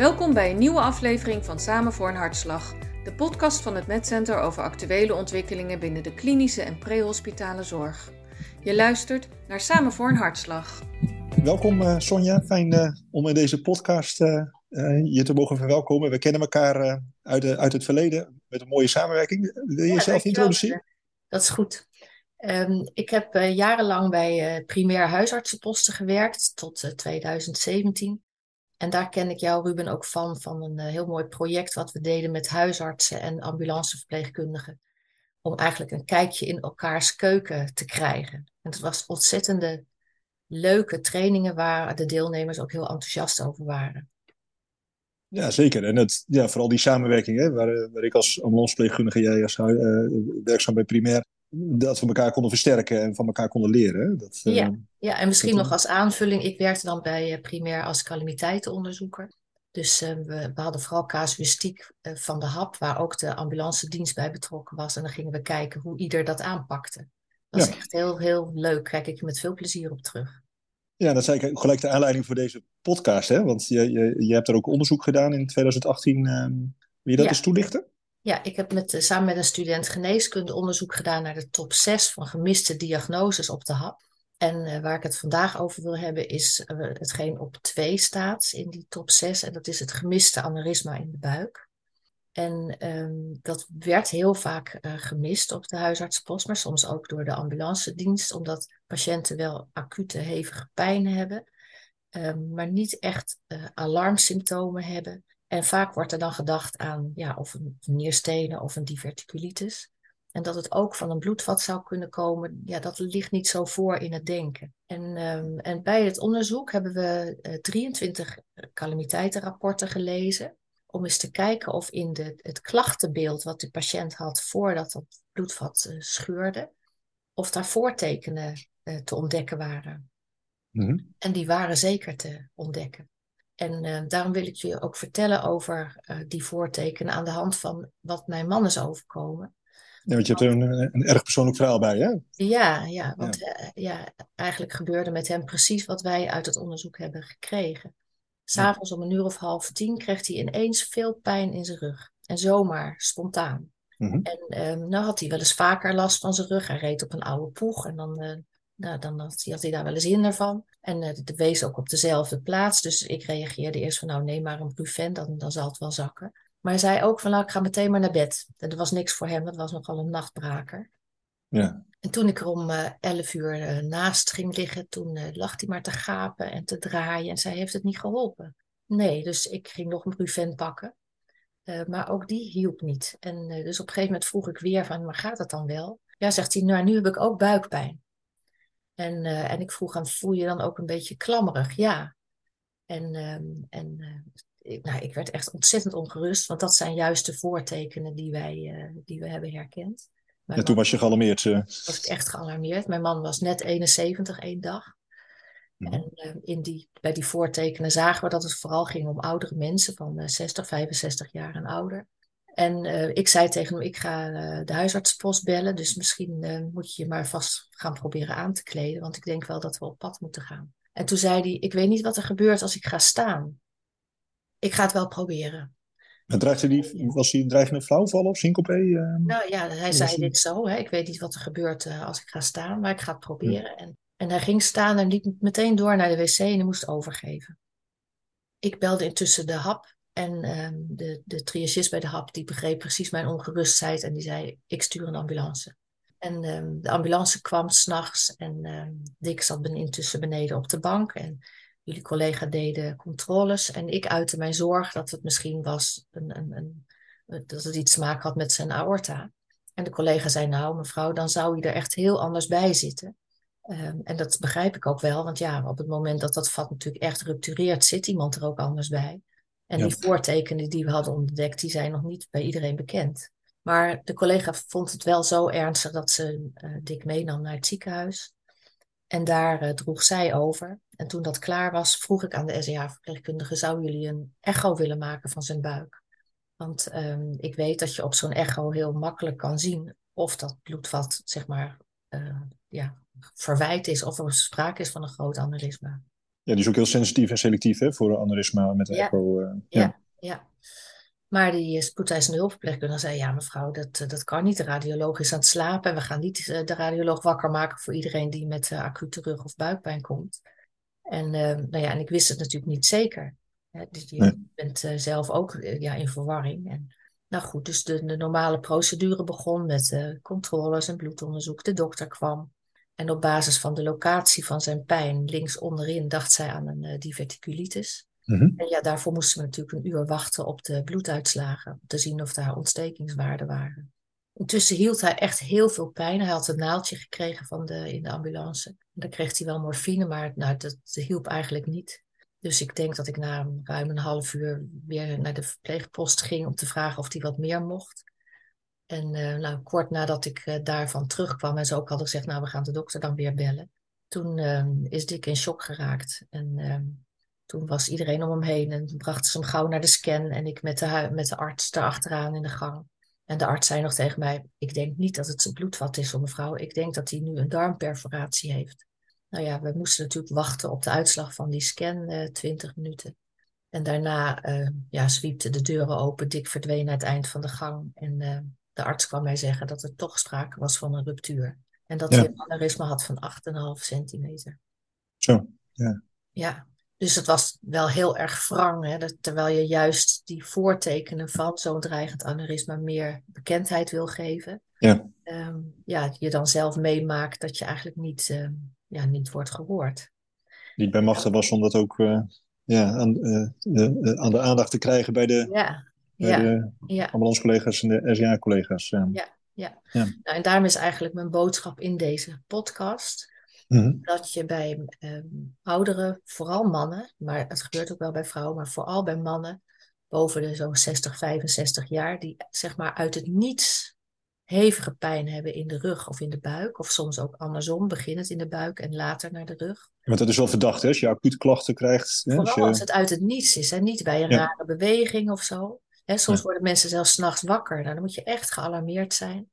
Welkom bij een nieuwe aflevering van Samen voor een Hartslag, de podcast van het MedCenter over actuele ontwikkelingen binnen de klinische en prehospitale zorg. Je luistert naar Samen voor een Hartslag. Welkom uh, Sonja, fijn uh, om in deze podcast uh, je te mogen verwelkomen. We kennen elkaar uit, de, uit het verleden met een mooie samenwerking. Wil je jezelf introduceren? Dat is goed. Um, ik heb jarenlang bij primair huisartsenposten gewerkt tot 2017. En daar ken ik jou, Ruben, ook van, van een heel mooi project wat we deden met huisartsen en ambulanceverpleegkundigen. Om eigenlijk een kijkje in elkaars keuken te krijgen. En het was ontzettende leuke trainingen waar de deelnemers ook heel enthousiast over waren. Ja, zeker. En het, ja, vooral die samenwerking, hè, waar, waar ik als ambulanceverpleegkundige, jij als uh, werkzaam bij primair, dat we elkaar konden versterken en van elkaar konden leren. Dat, ja, uh, ja, en misschien nog als aanvulling, ik werkte dan bij uh, primair als calamiteitenonderzoeker. Dus we, we, hadden vooral casuïstiek van de HAP, waar ook de ambulance dienst bij betrokken was. En dan gingen we kijken hoe ieder dat aanpakte. Dat is echt heel, heel leuk. Kijk ik met veel plezier op terug. Ja, dat is eigenlijk gelijk de aanleiding voor deze podcast. Hè? Want je, je, je hebt er ook onderzoek gedaan in 2018. Um, wil je dat ja. eens toelichten? Ja, ik heb met, samen met een student geneeskunde onderzoek gedaan naar de top 6 van gemiste diagnoses op de HAP. En uh, waar ik het vandaag over wil hebben is uh, hetgeen op 2 staat in die top 6. En dat is het gemiste aneurysma in de buik. En um, dat werd heel vaak gemist op de huisartsenpost, maar soms ook door de ambulance dienst, omdat patiënten wel acute hevige pijn hebben, um, maar niet echt alarmsymptomen hebben. En vaak wordt er dan gedacht aan ja, of een nierstenen of een diverticulitis. En dat het ook van een bloedvat zou kunnen komen, ja, dat ligt niet zo voor in het denken. En, um, en bij het onderzoek hebben we uh, 23 calamiteitenrapporten gelezen om eens te kijken of in de, het klachtenbeeld wat de patiënt had voordat dat bloedvat uh, scheurde, of daar voortekenen uh, te ontdekken waren. Mm-hmm. En die waren zeker te ontdekken. En uh, daarom wil ik je ook vertellen over die voortekenen aan de hand van wat mijn man is overkomen. Ja, want je hebt er een, een erg persoonlijk verhaal bij, hè? Ja, ja want ja. ja, eigenlijk gebeurde met hem precies wat wij uit het onderzoek hebben gekregen. S'avonds om een uur of half tien kreeg hij ineens veel pijn in zijn rug. En zomaar, spontaan. Mm-hmm. En um, nou had hij wel eens vaker last van zijn rug. Hij reed op een oude poeg en dan, nou, dan had, hij, had hij daar wel eens hinder van. En uh, de wees ook op dezelfde plaats. Dus ik reageerde eerst van nou neem maar een Brufen, dan, dan zal het wel zakken. Maar hij zei ook van nou ik ga meteen maar naar bed. En er was niks voor hem, dat was nogal een nachtbraker. Ja. En toen ik er om uh, 11 uur uh, naast ging liggen, toen lag hij maar te gapen en te draaien. En zij heeft het niet geholpen. Nee, dus ik ging nog een Brufen pakken. Maar ook die hielp niet. En dus op een gegeven moment vroeg ik weer van, maar gaat het dan wel? Ja, zegt hij, nou nu heb ik ook buikpijn. En, en ik vroeg aan, voel je dan ook een beetje klammerig? Ja. En, um, en ik, nou, ik werd echt ontzettend ongerust, want dat zijn juist de voortekenen die wij, die we hebben herkend. Mijn en toen was je gealarmeerd? Was ik echt gealarmeerd. Mijn man was net 71 één dag. Mm. En uh, in die, bij die voortekenen zagen we dat het vooral ging om oudere mensen van uh, 60, 65 jaar en ouder. En uh, ik zei tegen hem, ik ga de huisartspost bellen, dus misschien moet je je maar vast gaan proberen aan te kleden, want ik denk wel dat we op pad moeten gaan. En toen zei hij, ik weet niet wat er gebeurt als ik ga staan. Ik ga het wel proberen. En dreigde die, was hij een dreigende flauwval of syncope? Uh, nou ja, hij zei dit zo. Hè? Ik weet niet wat er gebeurt als ik ga staan, maar ik ga het proberen. Ja. En, en hij ging staan en liep meteen door naar de wc en hij moest overgeven. Ik belde intussen de hap en um, de, de triagist bij de hap die begreep precies mijn ongerustheid en die zei, ik stuur een ambulance. En um, de ambulance kwam s'nachts en um, Dick zat ben, intussen beneden op de bank en Jullie collega deden controles en ik uitte mijn zorg dat het misschien was een, een, een, dat het iets te maken had met zijn aorta. En de collega zei, nou mevrouw, dan zou je er echt heel anders bij zitten. En dat begrijp ik ook wel, want ja, op het moment dat dat vat natuurlijk echt ruptureert, zit iemand er ook anders bij. En ja. die voortekenen die we hadden ontdekt, die zijn nog niet bij iedereen bekend. Maar de collega vond het wel zo ernstig dat ze uh, Dick meenam naar het ziekenhuis. En daar uh, droeg zij over. En toen dat klaar was, vroeg ik aan de SEA-verpleegkundige: zou jullie een echo willen maken van zijn buik? Want um, ik weet dat je op zo'n echo heel makkelijk kan zien of dat bloedvat, zeg maar, uh, ja, verwijt is of er sprake is van een groot aneurysma. Ja, die is ook heel sensitief en selectief hè, voor aneurysma met de Ja. echo. eh, Ja, ja. Maar die spoedeisende hulpverpleegkundige zei, ja mevrouw, dat, eh, dat kan niet. De radioloog is aan het slapen en we gaan niet eh, de radioloog wakker maken voor iedereen die met acute rug- of buikpijn komt. En, nou ja, en ik wist het natuurlijk niet zeker. Hè, dus je Nee. bent zelf ook ja, in verwarring. En, nou goed, dus de, de normale procedure begon met controles en bloedonderzoek. De dokter kwam. En op basis van de locatie van zijn pijn, links onderin, dacht zij aan een eh, diverticulitis. mhm. En ja, daarvoor moesten we natuurlijk een uur wachten op de bloeduitslagen. Om te zien of daar ontstekingswaarden waren. Intussen hield hij echt heel veel pijn. Hij had een naaldje gekregen van de, in de ambulance. En daar kreeg hij wel morfine, maar nou, dat, dat hielp eigenlijk niet. Dus ik denk dat ik na ruim een half uur weer naar de verpleegpost ging om te vragen of hij wat meer mocht. En eh, nou, kort nadat ik eh, daarvan terugkwam en ze ook hadden gezegd, nou we gaan de dokter dan weer bellen. Toen eh, is Dick in shock geraakt. En ehm, toen was iedereen om hem heen en brachten ze hem gauw naar de scan en ik met de, met de arts daarachteraan in de gang. En de arts zei nog tegen mij, ik denk niet dat het zijn bloedvat is voor mevrouw. Ik denk dat hij nu een darmperforatie heeft. Nou ja, we moesten natuurlijk wachten op de uitslag van die scan, eh 20 minuten. En daarna eh, ja, zwiepten de deuren open, Dick verdween naar het eind van de gang. En eh, de arts kwam mij zeggen dat er toch sprake was van een ruptuur. En dat Ja. hij een aneurysma had van 8,5 centimeter. Zo. Ja, dus het was wel heel erg wrang, hè, dat, terwijl je juist die voortekenen van zo'n dreigend aneurysma meer bekendheid wil geven. Ja. Ehm, ja, je dan zelf meemaakt dat je eigenlijk niet, ehm, ja, niet wordt gehoord. Niet bij machten was om dat ook eh, ja, aan, eh, eh, aan de aandacht te krijgen bij de, Ja, ja, de ja. ambulancecollega's en de SJA-collega's. Ja. Ja. Ja. Nou, en daarom is eigenlijk mijn boodschap in deze podcast Mhm. dat je bij ehm, ouderen, vooral mannen, maar het gebeurt ook wel bij vrouwen, maar vooral bij mannen boven de zo'n 60, 65 jaar, die zeg maar uit het niets hevige pijn hebben in de rug of in de buik, of soms ook andersom, beginnend in de buik en later naar de rug. Want dat is wel verdacht, hè? Als je acute klachten krijgt. Hè? Vooral als je, het uit het niets is, hè? niet bij een Ja. rare beweging of zo. Soms Ja. worden mensen zelfs s'nachts wakker. Nou, dan moet je echt gealarmeerd zijn.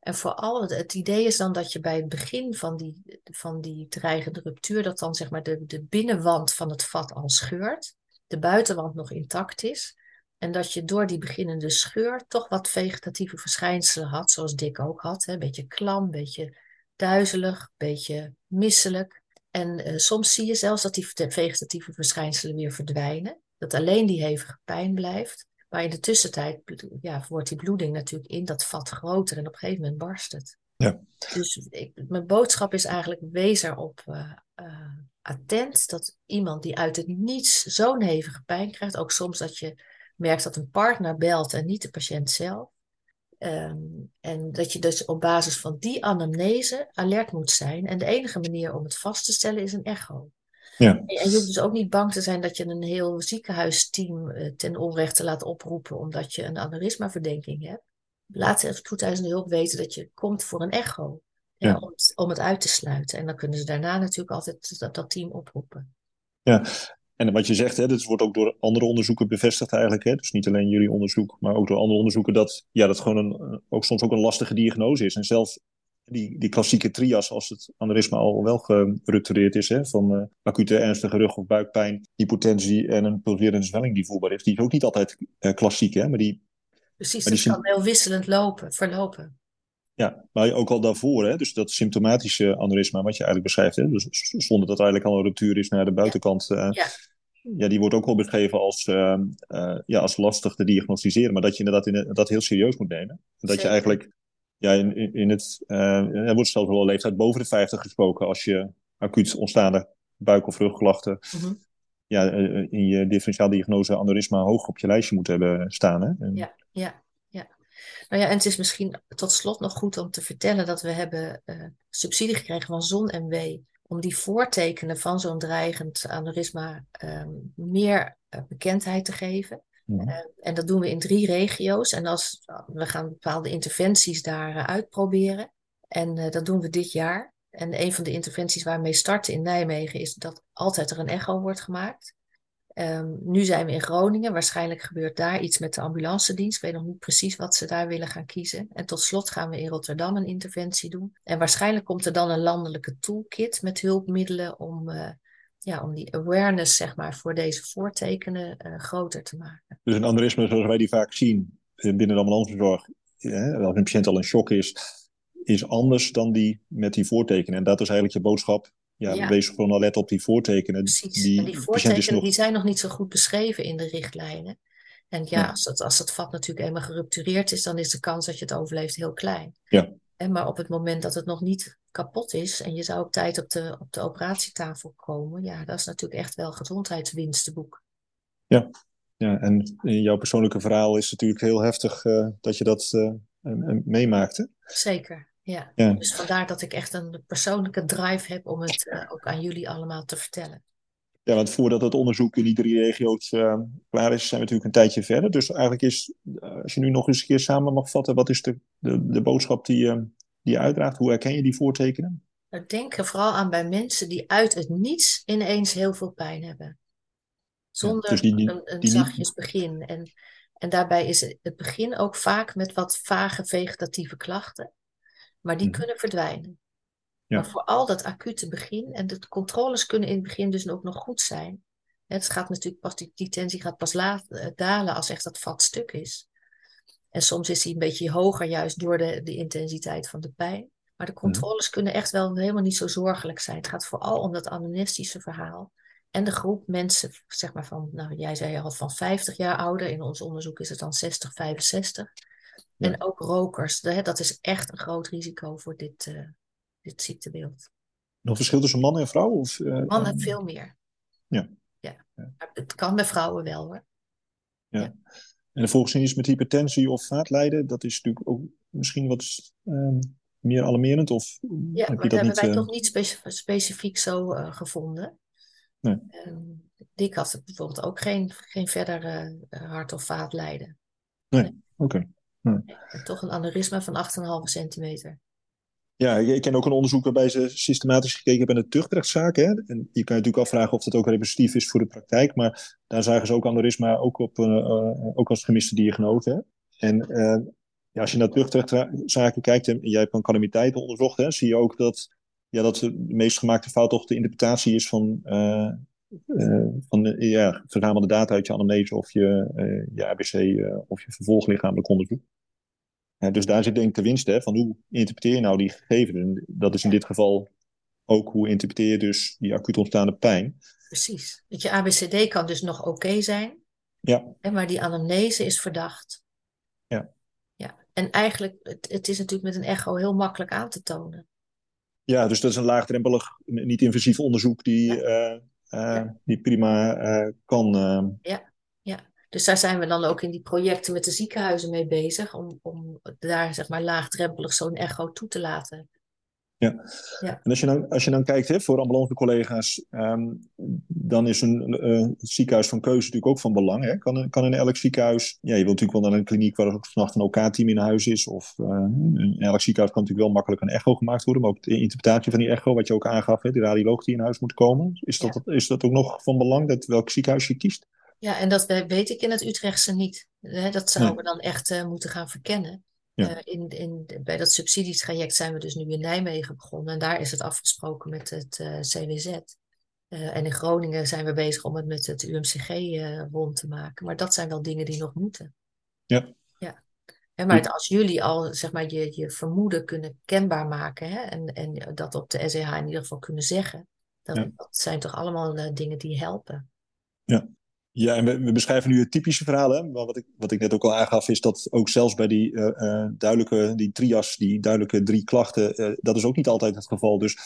En vooral, het, het idee is dan dat je bij het begin van die, van die dreigende ruptuur, dat dan zeg maar de, de binnenwand van het vat al scheurt, de buitenwand nog intact is. En dat je door die beginnende scheur toch wat vegetatieve verschijnselen had, zoals Dick ook had. Hè? Een beetje klam, een beetje duizelig, een beetje misselijk. En eh, soms zie je zelfs dat die vegetatieve verschijnselen weer verdwijnen. Dat alleen die hevige pijn blijft. Maar in de tussentijd ja, wordt die bloeding natuurlijk in dat vat groter en op een gegeven moment barst het. Ja. Dus ik, mijn boodschap is eigenlijk: wees erop eh, eh, attent dat iemand die uit het niets zo'n hevige pijn krijgt, ook soms dat je merkt dat een partner belt en niet de patiënt zelf. Ehm, en dat je dus op basis van die anamnese alert moet zijn. En de enige manier om het vast te stellen is een echo. Ja. En en je hoeft dus ook niet bang te zijn dat je een heel ziekenhuisteam eh, ten onrechte laat oproepen omdat je een aneurysmaverdenking hebt. Laat de spoedeisende hulp weten dat je komt voor een echo. Ja. om, het, om het uit te sluiten. En dan kunnen ze daarna natuurlijk altijd dat, dat team oproepen. Ja, en wat je zegt, hè, dit wordt ook door andere onderzoeken bevestigd eigenlijk. Hè? Dus niet alleen jullie onderzoek, maar ook door andere onderzoeken dat ja, dat gewoon een, ook soms ook een lastige diagnose is. En zelfs die, die klassieke trias, als het aneurysma al wel geruptureerd is, hè, van eh, acute ernstige rug- of buikpijn, hypotensie en een pulserende zwelling die voelbaar is, die is ook niet altijd eh, klassiek, hè, maar die, Precies, Maar dat die kan heel wisselend lopen, verlopen. ja, maar ook al daarvoor, hè, dus dat symptomatische aneurysma wat je eigenlijk beschrijft, hè, dus zonder dat er eigenlijk al een ruptuur is naar de buitenkant, eh, Ja. ja, die wordt ook wel beschreven als, ja, als lastig te diagnosticeren, maar dat je inderdaad in, dat heel serieus moet nemen. Dat Zeker. je eigenlijk, ja, in, in, het, eh, er wordt zelfs wel een leeftijd boven de 50 gesproken als je acuut ontstaande buik- of rugklachten Mhm. ja, eh, in je differentiaaldiagnose aneurysma hoog op je lijstje moet hebben staan. Hè? En- Ja, ja, ja. Nou ja, en het is misschien tot slot nog goed om te vertellen dat we hebben eh, subsidie gekregen van ZonMW om die voortekenen van zo'n dreigend aneurysma ehm, meer eh, bekendheid te geven. En dat doen we in drie regio's. En als, we gaan bepaalde interventies daar eh, uitproberen. En eh, dat doen we dit jaar. En een van de interventies waar we starten in Nijmegen is dat altijd er een echo wordt gemaakt. Ehm, nu zijn we in Groningen. Waarschijnlijk gebeurt daar iets met de ambulancedienst. Ik weet nog niet precies wat ze daar willen gaan kiezen. En tot slot gaan we in Rotterdam een interventie doen. En waarschijnlijk komt er dan een landelijke toolkit met hulpmiddelen om, eh, ja, om die awareness zeg maar, voor deze voortekenen uh, groter te maken. Dus een aneurysme zoals wij die vaak zien binnen de ambulancezorg, ja, als een patiënt al in shock is, is anders dan die met die voortekenen. En dat is eigenlijk je boodschap. Ja, ja. wees gewoon al let op die voortekenen. Precies. Die, en die voortekenen nog... die zijn nog niet zo goed beschreven in de richtlijnen. En ja, ja. Als, het, als het vat natuurlijk eenmaal geruptureerd is, dan is de kans dat je het overleeft heel klein. Ja. En maar op het moment dat het nog niet kapot is en je zou op tijd op de, op de operatietafel komen, ja, dat is natuurlijk echt wel gezondheidswinst te boek. Ja. ja, en in jouw persoonlijke verhaal is het natuurlijk heel heftig uh, dat je dat uh, meemaakte. Zeker, ja. ja. Dus vandaar dat ik echt een persoonlijke drive heb om het uh, ook aan jullie allemaal te vertellen. Ja, want voordat het onderzoek in die drie regio's uh, klaar is, zijn we natuurlijk een tijdje verder. Dus eigenlijk is, als je nu nog eens een keer samen mag vatten, wat is de, de, de boodschap die, uh, die je uitdraagt? Hoe herken je die voortekenen? Denk er vooral aan bij mensen die uit het niets ineens heel veel pijn hebben. Zonder ja, dus die, die, een, een die zachtjes begin. En, en daarbij is het begin ook vaak met wat vage vegetatieve klachten. Maar die hmm. kunnen verdwijnen. Ja. Maar vooral dat acute begin. En de controles kunnen in het begin dus ook nog goed zijn. Het gaat natuurlijk pas, die, die tensie gaat pas laat, uh, dalen als echt dat vat stuk is. En soms is die een beetje hoger juist door de, de intensiteit van de pijn. Maar de mhm. controles kunnen echt wel helemaal niet zo zorgelijk zijn. Het gaat vooral om dat amnestische verhaal. En de groep mensen, zeg maar van, nou jij zei al van 50 jaar ouder. In ons onderzoek is het dan 60, 65. Ja. En ook rokers. Dat is echt een groot risico voor dit, uh, dit ziektebeeld. Nog verschil tussen man en vrouw? Of, uh, Mannen uh, veel meer. Ja. ja. Het kan bij vrouwen wel hoor. Ja. ja. En volgens is met hypertensie of vaatlijden, dat is natuurlijk ook misschien wat uh, meer alarmerend? Of ja, heb maar dat hebben wij toch niet specif specifiek zo gevonden. Nee. Um, Dick had bijvoorbeeld ook geen, geen verder hart- of vaatlijden. Nee, nee. oké. Okay. Nee. Toch een aneurysma van 8,5 centimeter. Ja, ik ken ook een onderzoek waarbij ze systematisch gekeken hebben naar de. Hè? En je kan je natuurlijk afvragen of dat ook representatief is voor de praktijk. Maar daar zagen ze ook aneurysma ook, op, uh, ook als gemiste diagnose. En uh, ja, als je naar tuchtrechtszaken kijkt en jij hebt een calamiteit onderzocht, hè, zie je ook dat, ja, dat de meest gemaakte fout toch de interpretatie is van, van de ja, verzamelde data uit je anamnese of je, je ABC of je vervolglichamelijk onderzoek. Dus daar zit denk ik de winst hè, van hoe interpreteer je nou die gegevens. Dat is in dit geval ook hoe interpreteer je dus die acuut ontstaande pijn. Precies. Dat je ABCD kan dus nog oké zijn. Ja. Maar die anamnese is verdacht. Ja. Ja. En eigenlijk, het, het is natuurlijk met een echo heel makkelijk aan te tonen. Ja, dus dat is een laagdrempelig, niet-invasief onderzoek die, ja. uh, uh, ja. die prima uh, kan. Ja. Dus daar zijn we dan ook in die projecten met de ziekenhuizen mee bezig, om, om daar zeg maar laagdrempelig zo'n echo toe te laten. Ja. ja. En als je dan, als je dan kijkt hè, voor ambulance-collega's, um, dan is een uh, ziekenhuis van keuze natuurlijk ook van belang. Hè? Kan, kan in elk ziekenhuis, ja, je wilt natuurlijk wel naar een kliniek waar ook vannacht een OK-team in huis is. Of uh, in elk ziekenhuis kan natuurlijk wel makkelijk een echo gemaakt worden, maar ook de interpretatie van die echo, wat je ook aangaf, hè, de radioloog die in huis moet komen. Is dat, ja. is dat ook nog van belang, dat welk ziekenhuis je kiest? Ja, en dat weet ik in het Utrechtse niet. Dat zouden we dan echt uh, moeten gaan verkennen. Ja. Uh, in, in, bij dat subsidietraject zijn we dus nu in Nijmegen begonnen. En daar is het afgesproken met het uh, CWZ. en in Groningen zijn we bezig om het met het UMCG rond te maken. Maar dat zijn wel dingen die nog moeten. Ja. ja. En maar als jullie al zeg maar, je, je vermoeden kunnen kenbaar maken hè, en, en dat op de SEH in ieder geval kunnen zeggen, dan ja. dat zijn toch allemaal dingen die helpen. Ja, ja, en we, we, beschrijven nu het typische verhaal. Hè? Maar wat ik, wat ik net ook al aangaf, is dat ook zelfs bij die uh, uh, duidelijke, die trias, die duidelijke drie klachten, uh, dat is ook niet altijd het geval. Dus,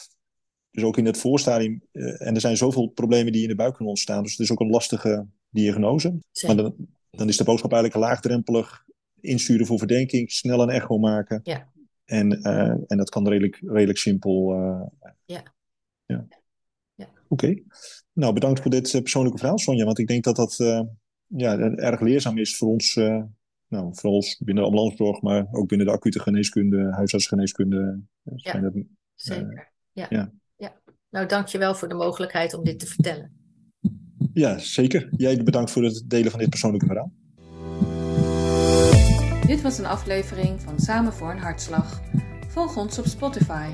dus ook in het voorstadium, en er zijn zoveel problemen die in de buik kunnen ontstaan. Dus het is ook een lastige diagnose. Zeker. Maar dan, dan is de boodschap eigenlijk laagdrempelig insturen voor verdenking, snel een echo maken. Ja. En, en dat kan redelijk, redelijk simpel. ja. ja. Oké. Okay. Nou, bedankt voor dit persoonlijke verhaal, Sonja. Want ik denk dat dat uh, ja, erg leerzaam is voor ons, uh, nou, voor ons binnen de ambulancezorg, maar ook binnen de acute geneeskunde, huisartsgeneeskunde. Ja, dat, uh, zeker. Ja. ja. Ja. Nou, dankjewel voor de mogelijkheid om dit te vertellen. Ja, zeker. Jij bedankt voor het delen van dit persoonlijke verhaal. Dit was een aflevering van Samen voor een Hartslag. Volg ons op Spotify.